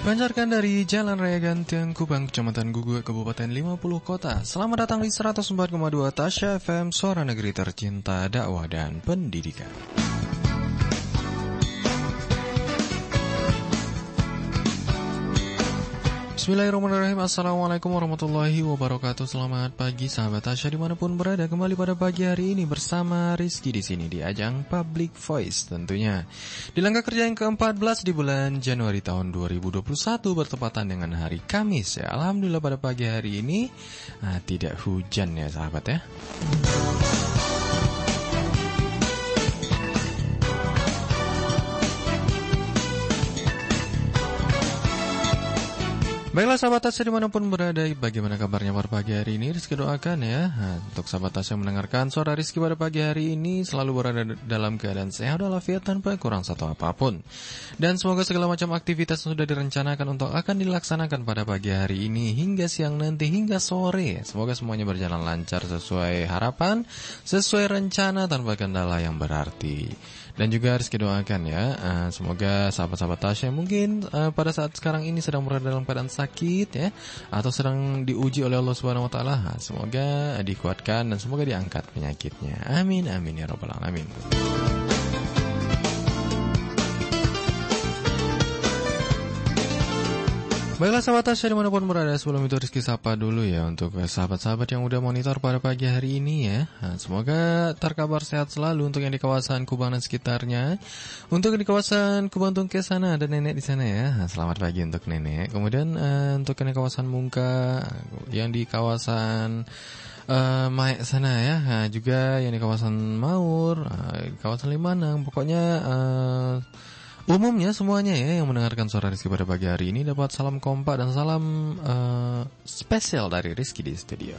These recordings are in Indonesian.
Dipancarkan dari Jalan Raya Gantian Kubang, Kecamatan Gugu, Kabupaten 50 Kota. Selamat datang di 104,2 Tasya FM, Suara Negeri Tercinta, Dakwah dan Pendidikan. Bismillahirrahmanirrahim. Assalamualaikum warahmatullahi wabarakatuh. Selamat pagi sahabat Tasya di mana pun berada. Kembali pada pagi hari ini bersama Rizky di sini di ajang Public Voice tentunya. Di langkah kerja yang ke-14 di bulan Januari tahun 2021 Bertepatan dengan hari Kamis ya. Alhamdulillah pada pagi hari ini nah, Tidak hujan ya sahabat ya Baiklah sahabat Tasya di mana pun berada Bagaimana kabarnya pada pagi hari ini? Rizky doakan ya. Untuk sahabat Tasya mendengarkan suara Rizky pada pagi hari ini Selalu berada dalam keadaan sehat walafiat tanpa kurang satu apa pun. Dan semoga segala macam aktivitas yang sudah direncanakan Untuk akan dilaksanakan pada pagi hari ini Hingga siang nanti hingga sore. Semoga semuanya berjalan lancar sesuai harapan Sesuai rencana tanpa kendala yang berarti dan juga harus doakan ya, uh, semoga sahabat-sahabat Tasya mungkin uh, pada saat sekarang ini sedang berada dalam keadaan sakit ya, atau sedang diuji oleh Allah Subhanahu Wa Taala. Semoga dikuatkan dan semoga diangkat penyakitnya. Amin amin ya robbal alamin. Baiklah sahabat Tasya di mana pun berada Sebelum itu Rizky Sapa dulu ya Untuk sahabat-sahabat yang udah monitor pada pagi hari ini ya. Nah, Semoga terkabar sehat selalu Untuk yang di kawasan Kubang dan sekitarnya. Untuk di kawasan Kubang Tungke sana Ada nenek di sana ya. Nah, Selamat pagi untuk nenek. Kemudian uh, untuk yang di kawasan Mungka Yang di kawasan uh, Maek sana ya. Nah, Juga yang di kawasan Maur uh, Kawasan Limanang. Pokoknya uh, Umumnya semuanya ya yang mendengarkan suara Rizky pada pagi hari ini dapat salam kompak dan salam uh, spesial dari Rizky di studio.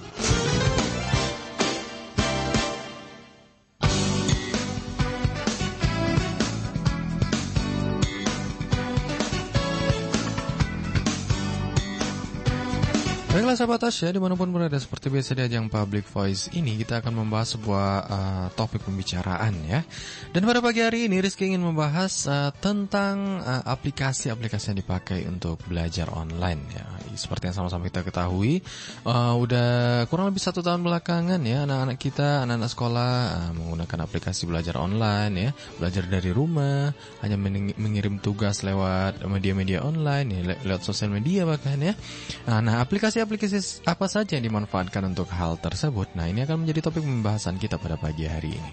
Baiklah sahabat Tasya, di mana pun berada seperti biasa di ajang Public Voice ini kita akan membahas sebuah uh, topik pembicaraan ya. Dan pada pagi hari ini Rizky ingin membahas uh, tentang aplikasi-aplikasi uh, yang dipakai untuk belajar online ya. Seperti yang sama-sama kita ketahui, uh, udah kurang lebih satu tahun belakangan ya anak-anak kita, anak-anak sekolah uh, menggunakan aplikasi belajar online ya, belajar dari rumah, hanya mengirim tugas lewat media-media online ya, le lewat sosial media bahkan ya. Nah, aplikasi aplikasi apa saja yang dimanfaatkan untuk hal tersebut? Nah, ini akan menjadi topik pembahasan kita pada pagi hari ini.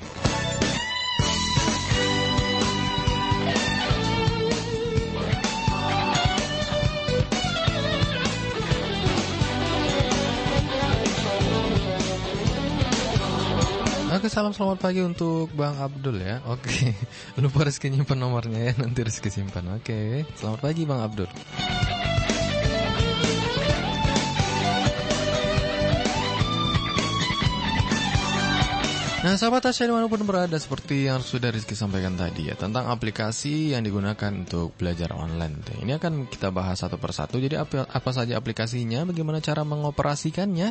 Oke salam selamat pagi untuk Bang Abdul ya Oke lupa Rizky nyimpan nomornya ya Nanti Rizky simpan Oke selamat pagi Bang Abdul Nah sahabat Tasya di mana pun berada seperti yang sudah Rizky sampaikan tadi ya Tentang aplikasi yang digunakan untuk belajar online Ini akan kita bahas satu persatu. Jadi apa, apa saja aplikasinya, bagaimana cara mengoperasikannya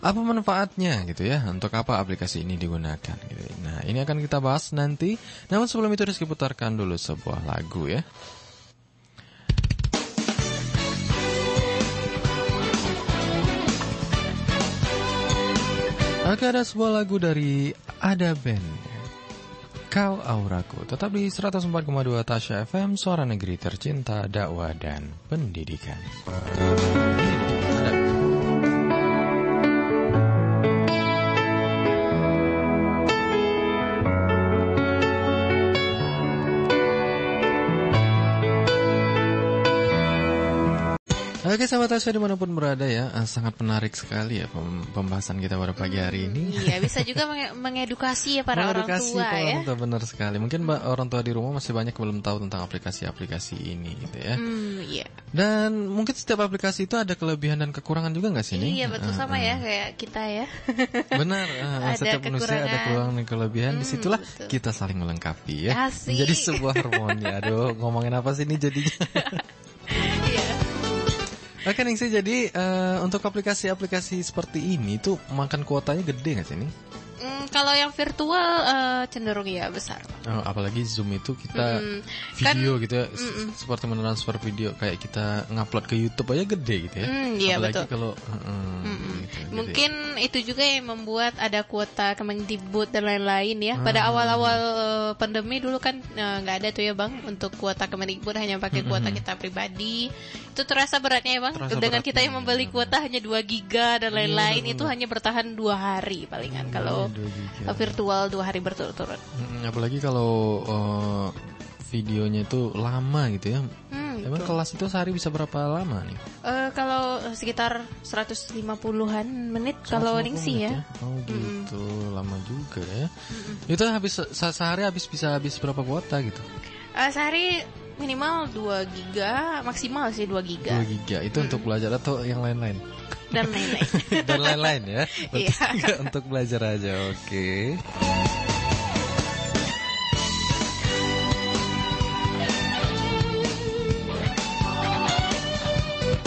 Apa manfaatnya gitu ya Untuk apa aplikasi ini digunakan gitu. Nah ini akan kita bahas nanti. Namun sebelum itu Rizky putarkan dulu sebuah lagu ya Oke ada sebuah lagu dari Ada Band. Kau Auraku Tetap di 104,2 Tasya FM Suara Negeri Tercinta Dakwah dan Pendidikan Oke sahabat Tasya di mana pun berada ya Sangat menarik sekali ya pembahasan kita pada pagi hari ini. Iya bisa juga menge mengedukasi ya para mengedukasi orang tua para ya. orang tua, Benar sekali. Mungkin orang tua di rumah masih banyak belum tahu tentang aplikasi-aplikasi ini gitu ya. Hmm, iya. Dan mungkin setiap aplikasi itu ada kelebihan dan kekurangan juga nggak sih ini? Iya betul sama uh, ya kayak kita ya. Benar uh, Setiap manusia ada kekurangan. dan kelebihan. Hmm, Di situlah betul. kita saling melengkapi ya. Asik. Jadi sebuah harmoni. Aduh ngomongin apa sih ini jadinya Oke Ningsi, jadi uh, untuk aplikasi-aplikasi seperti ini tuh makan kuotanya gede nggak sih ini? Hmm, kalau yang virtual eh, cenderung ya besar. Oh, apalagi Zoom itu kita. Kan- video gitu ya, s- seperti mentransfer video kayak kita ngupload ke YouTube aja gede gitu ya. Mm, iya, apalagi betul. kalau heeh, gitu, gede. Mungkin itu juga yang membuat ada kuota Kemendikbud dan lain-lain ya. Pada awal-awal eh, pandemi dulu kan nggak ada tuh ya bang untuk kuota Kemendikbud hanya pakai kuota kita pribadi. Itu terasa beratnya ya bang. Terasa Dengan beratnya, kita yang membeli kuota hanya 2 giga dan lain-lain benar, itu hanya bertahan dua hari palingan. Kalau dua eh, virtual dua hari berturut-turut. Apalagi kalau eh, videonya itu lama gitu ya. Hmm, Emang kelas itu sehari bisa berapa lama nih? Eh, kalau sekitar 150-an menit kalau 150 Ningsi menit ya. Oh gitu, lama juga ya. Itu habis se- sehari habis bisa habis berapa kuota gitu? Eh, sehari minimal 2 giga, maksimal sih 2 giga 2 giga. Itu untuk belajar atau yang lain-lain? dan lain-lain. Dan lain-lain ya. Iya. nggak untuk belajar aja. Oke.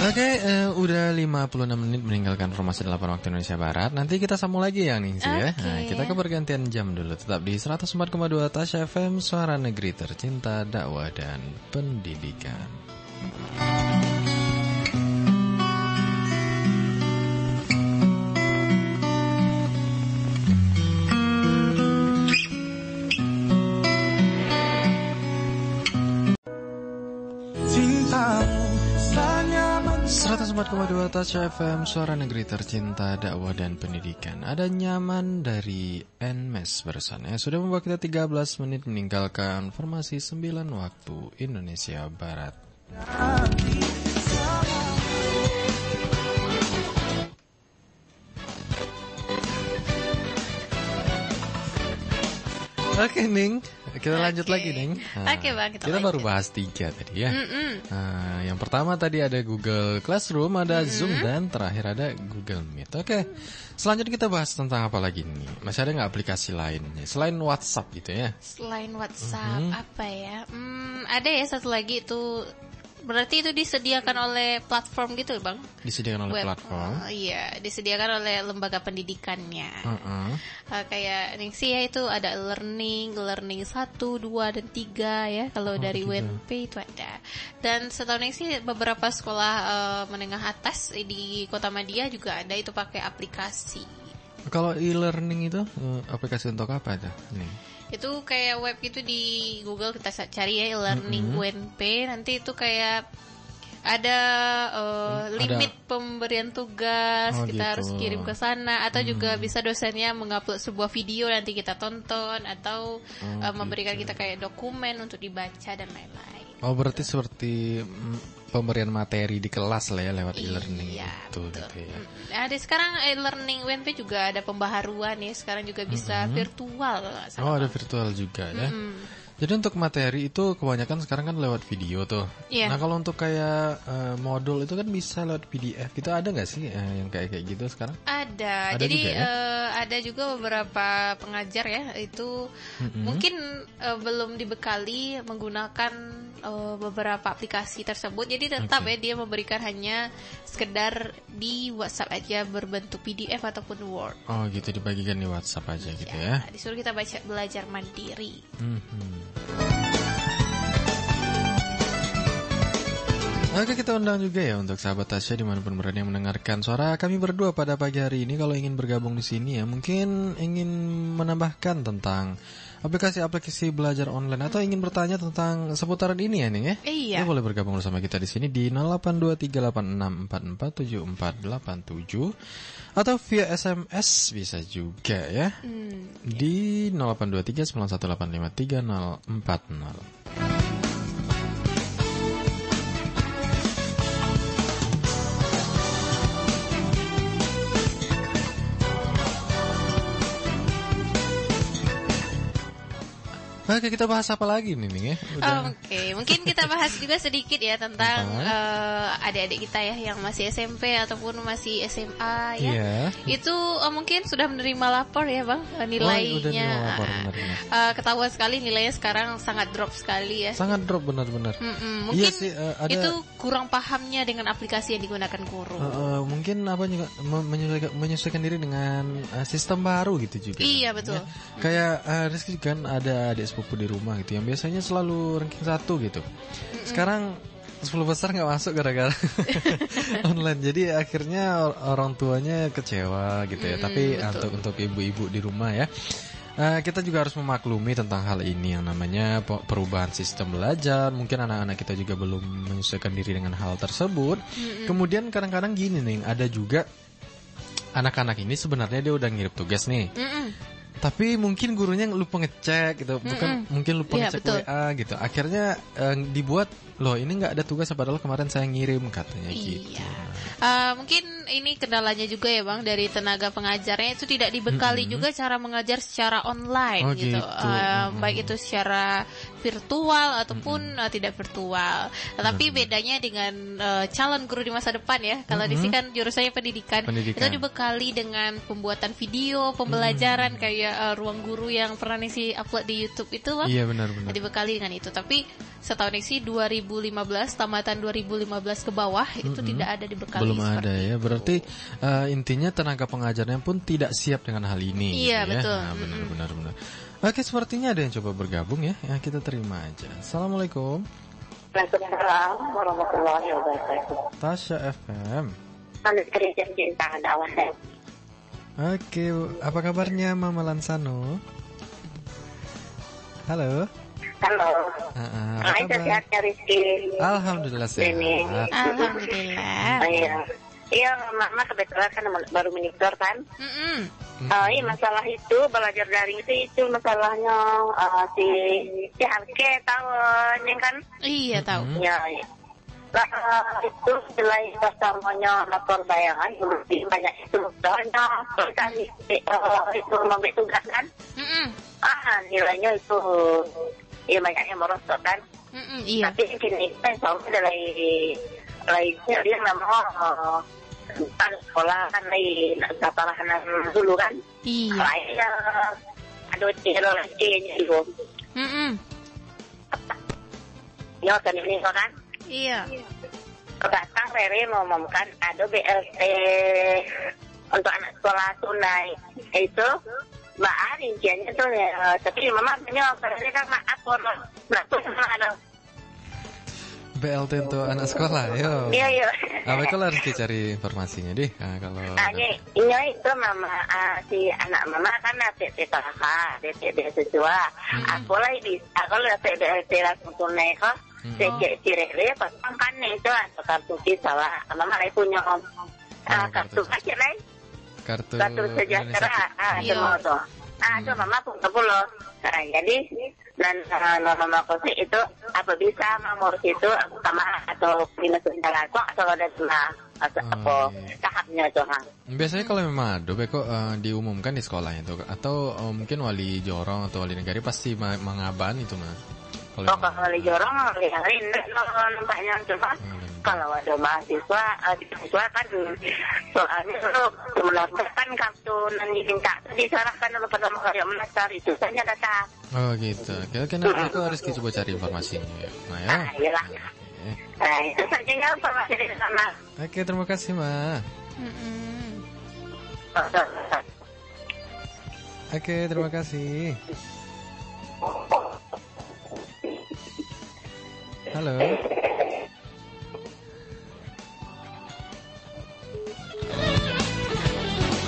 Oke, eh, udah 56 menit meninggalkan formasi 8 waktu Indonesia Barat. Nanti kita sambung lagi ya nih ya. Oke. Nah, kita ke pergantian jam dulu. Tetap di 104,2 Tasya FM, Suara Negeri Tercinta, Dakwah dan Pendidikan. 104,2 Touch FM Suara Negeri Tercinta Dakwah dan Pendidikan. Ada nyaman dari NMES bersama Sudah membawa kita 13 menit meninggalkan formasi 9 waktu Indonesia Barat. Oke Ning, kita lanjut Oke. lagi Ning Oke, Bang, kita Kita baru lanjut. bahas tiga tadi ya. Nah, yang pertama tadi ada Google Classroom, ada Mm-hmm. Zoom dan terakhir ada Google Meet. Oke, selanjutnya kita bahas tentang apa lagi nih? Masih ada nggak aplikasi lainnya selain WhatsApp gitu ya? Selain WhatsApp Mhm. apa ya? Hmm, ada ya satu lagi itu berarti itu disediakan oleh platform gitu, Bang. Disediakan oleh Web. platform. Oh, iya, disediakan oleh lembaga pendidikannya. Heeh. Eh, kayak Ningsi ya itu ada learning, learning 1, 2 dan 3 ya. Kalau dari gitu. WNP itu ada. Dan setahu Ningsi beberapa sekolah eh, menengah atas di Kota Madia juga ada itu pakai aplikasi. Kalau e-learning itu eh, aplikasi untuk apa aja? Nih. Itu kayak web itu di Google kita cari ya learning WNP nanti itu kayak ada ada- limit pemberian tugas Oh, kita gitu. harus kirim ke sana. Atau juga bisa dosennya mengupload sebuah video nanti kita tonton. Atau Oh, eh, memberikan kita kayak dokumen untuk dibaca dan lain-lain. Oh, berarti seperti mm, pemberian materi di kelas lah ya lewat e-learning Iya, itu betul. gitu ya. Mm. Ada sekarang e-learning WNP juga ada pembaharuan ya. Sekarang juga bisa virtual. kalau nggak salah. Oh, ada virtual juga ya. Mm. Jadi untuk materi itu kebanyakan sekarang kan lewat video tuh. Iya. Nah kalau untuk kayak eh, modul itu kan bisa lewat PDF. Gitu ada nggak sih eh, yang kayak kayak gitu sekarang? Ada. Ada Jadi juga ya? eh, ada juga beberapa pengajar ya itu mungkin eh, belum dibekali menggunakan eh, beberapa aplikasi tersebut. Jadi tetap Oke. ya dia memberikan hanya sekedar di WhatsApp aja berbentuk PDF ataupun Word. Oh gitu dibagikan di WhatsApp aja gitu ya. Ya, disuruh kita baca belajar mandiri. Mhm. Oke kita undang juga ya untuk sahabat Tasya di mana pun berada yang mendengarkan suara kami berdua pada pagi hari ini kalau ingin bergabung di sini ya mungkin ingin menambahkan tentang aplikasi-aplikasi belajar online atau ingin bertanya tentang seputaran ini ya nih ya. Iya. Ya, boleh bergabung bersama kita di sini di 082386447477 atau via SMS bisa juga ya Hmm. di 082391853040. Oke, kita bahas apa lagi nih, Ning ya? Udah. Oke, mungkin kita bahas juga sedikit ya tentang eh, adik-adik kita ya yang masih SMP ataupun masih SMA ya. Iya. Itu eh, mungkin sudah menerima lapor ya, Bang, eh, Oh, nilainya. nih lapor, benar-benar. eh, ketahuan sekali nilainya sekarang sangat drop sekali ya. Sangat drop benar-benar. Mm-mm, Iya mungkin sih, eh, ada- itu kurang pahamnya dengan aplikasi yang digunakan guru. Eh, eh, mungkin apa juga me- menyesuaikan, menyesuaikan diri dengan eh, sistem baru gitu juga. Iya, betul. Ya. Kayak eh, Rizky kan ada adik sepupu di rumah gitu yang biasanya selalu ranking satu gitu. Sekarang 10 besar nggak masuk gara-gara online. Jadi akhirnya or- orang tuanya kecewa gitu ya. Tapi untuk untuk ibu-ibu di rumah ya. eh, kita juga harus memaklumi tentang hal ini yang namanya pe- perubahan sistem belajar. Mungkin anak-anak kita juga belum menyesuaikan diri dengan hal tersebut. Kemudian kadang-kadang gini nih, ada juga anak-anak ini sebenarnya dia udah ngirim tugas nih. Mm-mm. Tapi mungkin gurunya lupa ngecek gitu, bukan mungkin lupa Iya, ngecek betul. WA gitu. Akhirnya eh, dibuat loh ini nggak ada tugas padahal kemarin saya ngirim katanya gitu. Iya. Eh, mungkin ini kendalanya juga ya bang dari tenaga pengajarnya itu tidak dibekali juga cara mengajar secara online Oh, gitu, gitu. Eh, Mm-mm. baik itu secara virtual ataupun eh, tidak virtual. Tetapi bedanya dengan eh, calon guru di masa depan ya, kalau di sini kan jurusannya pendidikan, Pendidikan. itu dibekali dengan pembuatan video, pembelajaran kayak eh, ruang guru yang pernah Nisi upload di YouTube itu bang Iya benar-benar. dibekali dengan itu tapi setahu sih 2015 tamatan 2015 ke bawah itu tidak ada dibekali Belum ada ya. Berarti eh, intinya tenaga pengajarnya pun tidak siap dengan hal ini. Iya, gitu ya. betul. Nah, benar-benar benar. Oke, sepertinya ada yang coba bergabung ya. Ya kita terima aja. Assalamualaikum. Waalaikumsalam warahmatullahi wabarakatuh. Tasya FM. Anu kerja cinta dakwah. Oke, apa kabarnya Mama Lansano? Halo. Halo. Ah, ah, apa kabar? sehatnya Rizky. Alhamdulillah Ini. sehat. alhamdulillah Oh, iya. Iya, mama kebetulan kan baru menikah kan. Mm-mm. Oh, iya masalah itu belajar daring itu itu masalahnya eh, si si Harke tahu yang kan iya tahu ya iya. Lah, eh, itu nilai pertamanya lapor bayangan lebih banyak itu kan eh, itu memberi tugas kan ah nilainya itu ya banyaknya merosot kan iya tapi gini kan soalnya dari lainnya dia eh, kan sekolah kan lain kepalahan dulu kan iya lainnya aduh tiro lagi gitu Mm-mm. ya kan ini kan iya datang Rere mengumumkan ada BLT untuk anak sekolah tunai itu Mbak rinciannya tuh ya, tapi mama punya Rere kan maaf kalau nggak tuh sama ada BLT untuk anak sekolah, yo. iya iya Apa kalau harus cari informasinya deh? Nah, kalau Ah, ini, ini itu mama ah, si anak mama kan DP KK, DP beasiswa. Aku lagi di, aku dapat BLT langsung tunai kok. Saya Cirere pasang kan itu atau kartu visa lah. Mama lagi punya om. Ah, Oh, kartu kartu aja lah. kartu, Kartu sejahtera. Ah, Iya. semua tuh. Ah, itu mama pun sepuluh. Nah, jadi dan uh, mama kosi itu apa bisa mau itu aku sama atau dinas sosial aku atau ada cuma Oh, apa iya. tahapnya tuh. Biasanya kalau memang ada, Beko eh, diumumkan di sekolahnya itu, atau eh, mungkin wali jorong atau wali negari pasti mengaban itu mas. Kalau Oh, wali jorong lihatin nampaknya cuma kalau ada mahasiswa, eh, di mahasiswa kan soalnya sebenarnya kan kartu nanti minta diserahkan dulu pada karya mendaftar itu saja data. Oh gitu. Oke, oke nanti Beko harus coba cari informasinya ya. Nah ya. Ah, iyalah. Nah, itu saja ya informasi dari sana. Oke, terima kasih Ma. Oke, terima kasih. Halo.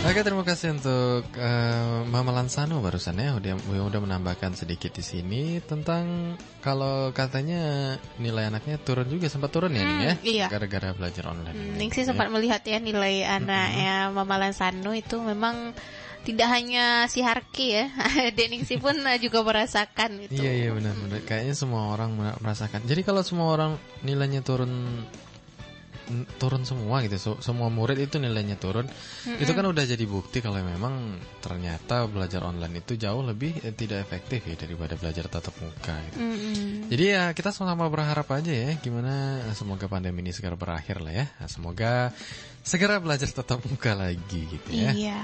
Oke, terima kasih untuk eh, Mama Lansano barusan ya udah udah menambahkan sedikit di sini tentang kalau katanya nilai anaknya turun juga sempat turun ya ya Hmm, iya. gara-gara belajar online. Hmm, ini, Ningsi ya. sempat melihat ya nilai anaknya Mama Lansano itu memang tidak hanya si Harki ya, Dek Ningsi pun juga merasakan itu. Iya iya benar benar. Kayaknya semua orang mer- merasakan. Jadi kalau semua orang nilainya turun turun semua gitu. So- semua murid itu nilainya turun. Itu kan udah jadi bukti kalau memang ternyata belajar online itu jauh lebih eh, tidak efektif ya daripada belajar tatap muka gitu. Mm-mm. Jadi ya kita sama-sama berharap aja ya gimana eh, semoga pandemi ini segera berakhir lah ya. Nah, semoga segera belajar tatap muka lagi gitu ya. Iya.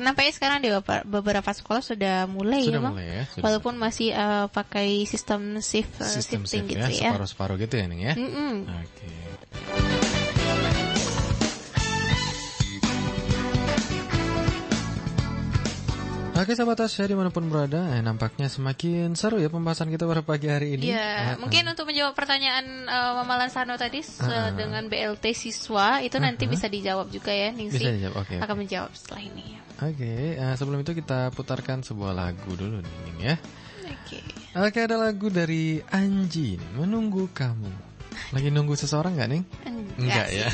Nampaknya sekarang di beberapa- sekolah sudah mulai Sudah ya, Bang. mulai ya. Sudah Walaupun masih eh, pakai sistem shift eh, sistem shifting shift gitu ya, ya. separuh-separuh gitu ya Ning ya. Mm-mm. Oke. Oke sahabat Tasya di mana pun berada, eh, nampaknya semakin seru ya pembahasan kita pada pagi hari ini. Iya, Ah, mungkin untuk menjawab pertanyaan eh, Mama Lansano tadi ah. dengan BLT siswa itu nanti bisa dijawab juga ya, Ningsi. Bisa dijawab, oke. Akan menjawab setelah ini. Oke, eh, sebelum itu kita putarkan sebuah lagu dulu nih Ning ya. Oke. Oke ada lagu dari Anji, Menunggu Kamu. Lagi nunggu seseorang nggak Ning? Enggak ya.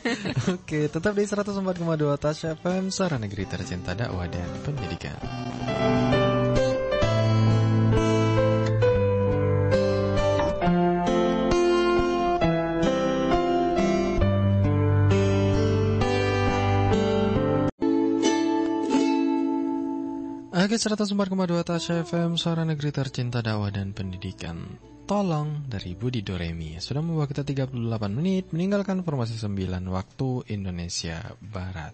Oke, tetap di 104,2 Tasya FM, Suara Negeri Tercinta Dakwah dan Pendidikan. Oke, 104,2 Tasya FM, Suara Negeri Tercinta Dakwah dan Pendidikan. Tolong dari Budi Doremi sudah membawa kita 38 menit meninggalkan formasi 9 waktu Indonesia Barat.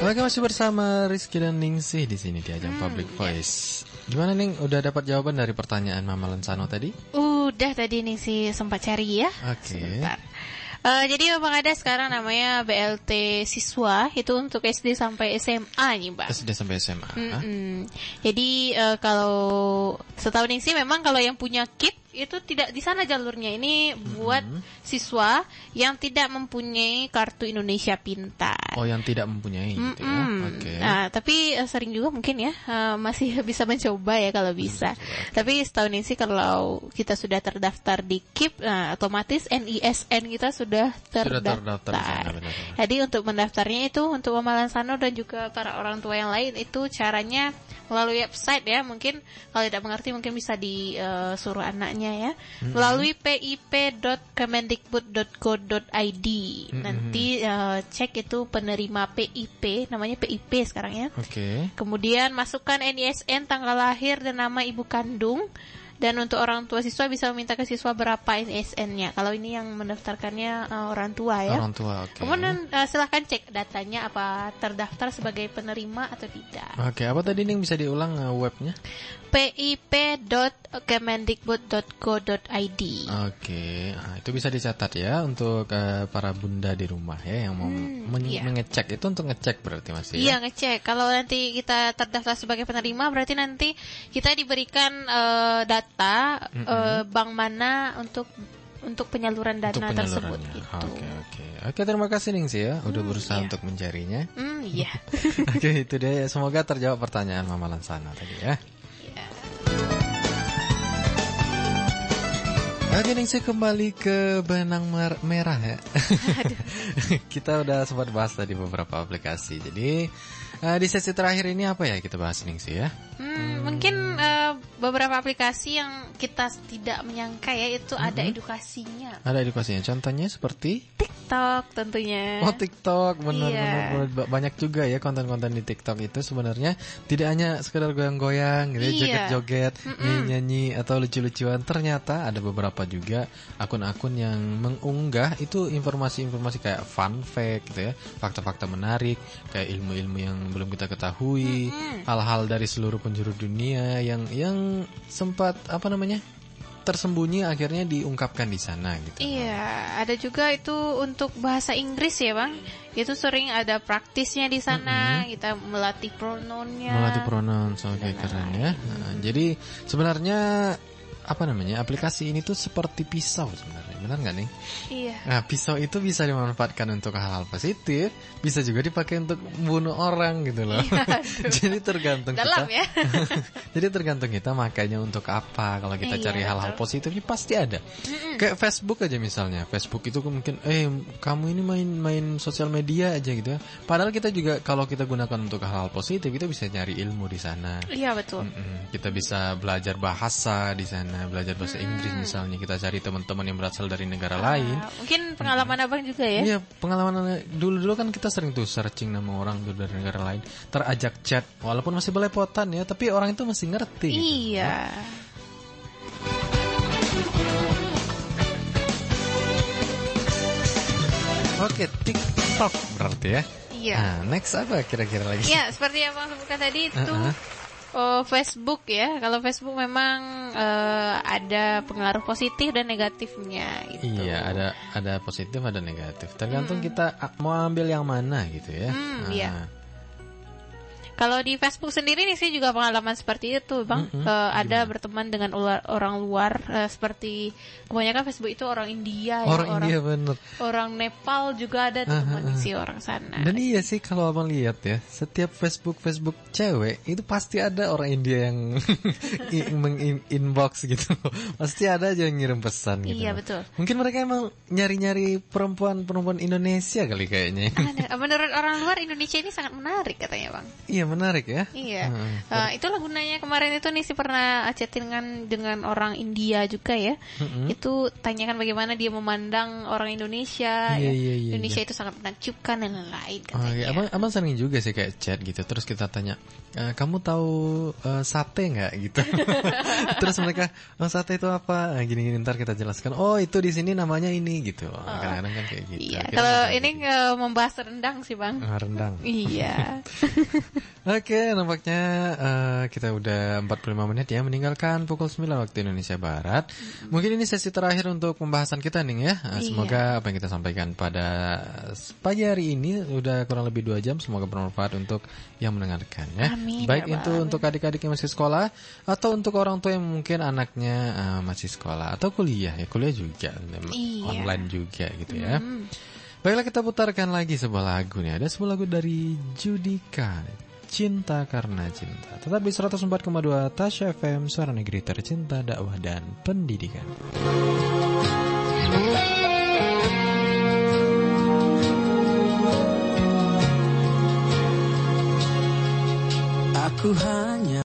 Oke masih bersama Rizky dan Ningsih di sini di ajang Public Voice. Gimana Ning? Udah dapat jawaban dari pertanyaan Mama Lensano tadi? Udah tadi Ningsi sempat cari ya. Oke. Sebentar. Eh, jadi memang ada sekarang namanya BLT siswa itu untuk SD sampai SMA nih, Mbak. SD sampai SMA. Mm-mm. Jadi eh, kalau setahu Ningsi memang kalau yang punya kit itu tidak di sana jalurnya. Ini buat siswa yang tidak mempunyai kartu Indonesia Pintar. Oh yang tidak mempunyai gitu ya. Oke. Nah, tapi eh, sering juga mungkin ya eh, masih bisa mencoba ya kalau bisa. Tapi setahu sih kalau kita sudah terdaftar di KIP, nah, otomatis NISN kita sudah Sudah terdaftar. terdaftar di sana benar-benar. Jadi untuk mendaftarnya itu untuk Mama Sano dan juga para orang tua yang lain itu caranya melalui website ya. Mungkin kalau tidak mengerti mungkin bisa disuruh anaknya ya. Melalui pip.kemendikbud.go.id. Nanti eh, cek itu penerima PIP, namanya PIP sekarang ya. Oke. Kemudian masukkan NISN, tanggal lahir dan nama ibu kandung. Dan untuk orang tua siswa bisa meminta ke siswa berapa NISN-nya. Kalau ini yang mendaftarkannya eh, orang tua ya. Orang tua, oke. Kemudian eh, silahkan cek datanya apa terdaftar sebagai penerima atau tidak. Oke, apa tadi nih bisa diulang eh, webnya? pip.kemendikbud.go.id Oke, nah, itu bisa dicatat ya untuk eh, para bunda di rumah ya yang mau men- iya. mengecek itu untuk ngecek berarti masih. Iya ya? ngecek. Kalau nanti kita terdaftar sebagai penerima, berarti nanti kita diberikan eh, data eh, bank mana untuk untuk penyaluran dana Untuk tersebut. penyalurannya. Gitu. Oke, oke. Oke, terima kasih Ningsi ya udah berusaha iya. untuk mencarinya. Hmm, iya. Oke, itu dia. Semoga terjawab pertanyaan Mama Lansana tadi ya. Iya. Oke, Ningsi kembali ke benang mer- merah ya. kita udah sempat bahas tadi beberapa aplikasi. Jadi eh, di sesi terakhir ini apa ya kita bahas Ningsi ya? Hmm, mungkin eh, beberapa aplikasi yang kita tidak menyangka ya itu ada edukasinya. Ada edukasinya. Contohnya seperti TikTok tentunya. Oh TikTok benar Iya. benar benar. Ba- banyak juga ya konten-konten di TikTok itu sebenarnya tidak hanya sekedar goyang-goyang gitu, ya, Iya. joget-joget, nyanyi-nyanyi atau lucu-lucuan. Ternyata ada beberapa juga akun-akun yang mengunggah itu informasi-informasi kayak fun fact gitu ya, fakta-fakta menarik, kayak ilmu-ilmu yang belum kita ketahui, hal-hal dari seluruh penjuru dunia yang yang sempat apa namanya? tersembunyi akhirnya diungkapkan di sana gitu. Iya, ada juga itu untuk bahasa Inggris ya, Bang. Itu sering ada praktisnya di sana, kita melatih pronounnya. Melatih pronouns, oke keren ya. Nah, jadi sebenarnya apa namanya aplikasi ini tuh seperti pisau sebenarnya, benar nggak nih? Iya. Nah, pisau itu bisa dimanfaatkan untuk hal-hal positif, bisa juga dipakai untuk membunuh orang gitu loh. Jadi tergantung Dalam kita. ya. Jadi tergantung kita makanya untuk apa. Kalau kita Iya, cari hal-hal positifnya pasti ada. Kayak Facebook aja misalnya. Facebook itu mungkin eh kamu ini main-main sosial media aja gitu ya. Padahal kita juga kalau kita gunakan untuk hal-hal positif kita bisa nyari ilmu di sana. Iya betul. Mm-mm. Kita bisa belajar bahasa di sana, belajar bahasa Inggris misalnya. Kita cari teman-teman yang berasal dari negara lain. Ah, mungkin pengalaman abang juga ya. Iya, pengalaman dulu-dulu kan kita sering tuh searching nama orang tuh dari negara lain, terajak chat, walaupun masih belepotan ya, tapi orang itu masih ngerti. gitu. Iya. Oke, TikTok berarti ya. Iya. Nah, next apa kira-kira lagi? Iya, seperti yang Bang sebutkan tadi itu Uh-uh. Oh, Facebook ya. Kalau Facebook memang eh, ada pengaruh positif dan negatifnya gitu. Iya, ada ada positif ada negatif. Tergantung kita ah, mau ambil yang mana gitu ya. Hmm, Nah, iya. Kalau di Facebook sendiri nih sih juga pengalaman seperti itu, Bang. Mm-mm. Eh, ada berteman dengan ular- orang luar eh, seperti kebanyakan Facebook itu orang India ya, Orang India bener. orang Nepal juga ada tuh teman isi orang sana. Dan iya sih kalau abang lihat ya, setiap Facebook Facebook cewek itu pasti ada orang India yang meng-inbox gitu. Pasti ada aja yang ngirim pesan gitu. Iya, betul. Mungkin mereka emang nyari-nyari perempuan-perempuan Indonesia kali kayaknya. Ada. Menurut orang luar Indonesia ini sangat menarik katanya, Bang. iya menarik ya. Iya, Heeh. Eh, itulah gunanya kemarin itu nih sih pernah chattingan dengan orang India juga ya. Itu tanyakan bagaimana dia memandang orang Indonesia. Iya, ya. iya, iya, Indonesia itu sangat menakjubkan dan lain-lain Oh, iya. abang, abang sering juga sih kayak chat gitu Terus kita tanya "Eh, Kamu tahu eh, sate nggak gitu Terus mereka oh, Sate itu apa Nah, Gini-gini ntar kita jelaskan Oh itu di sini namanya ini gitu Kadang-kadang kan kayak gitu Iya, kalau nggak ini gitu. membahas rendang sih bang. Ah, Rendang Iya. Oke, nampaknya eh, kita udah 45 menit ya meninggalkan pukul 9 waktu Indonesia Barat. Mungkin ini sesi terakhir untuk pembahasan kita nih ya. Eh, Iya. Semoga apa yang kita sampaikan pada pagi hari ini udah kurang lebih dua jam. Semoga bermanfaat untuk yang mendengarkan ya. Amin, Baik ya itu Bang. untuk adik-adik yang masih sekolah atau untuk orang tua yang mungkin anaknya eh, masih sekolah atau kuliah ya. Kuliah juga Iya. online juga gitu ya. Hmm. Baiklah kita putarkan lagi sebuah lagu nih. Ada sebuah lagu dari Judika. Cinta karena cinta. Tetap di 104,2 Tasya FM, suara negeri tercinta, dakwah dan pendidikan. Aku hanya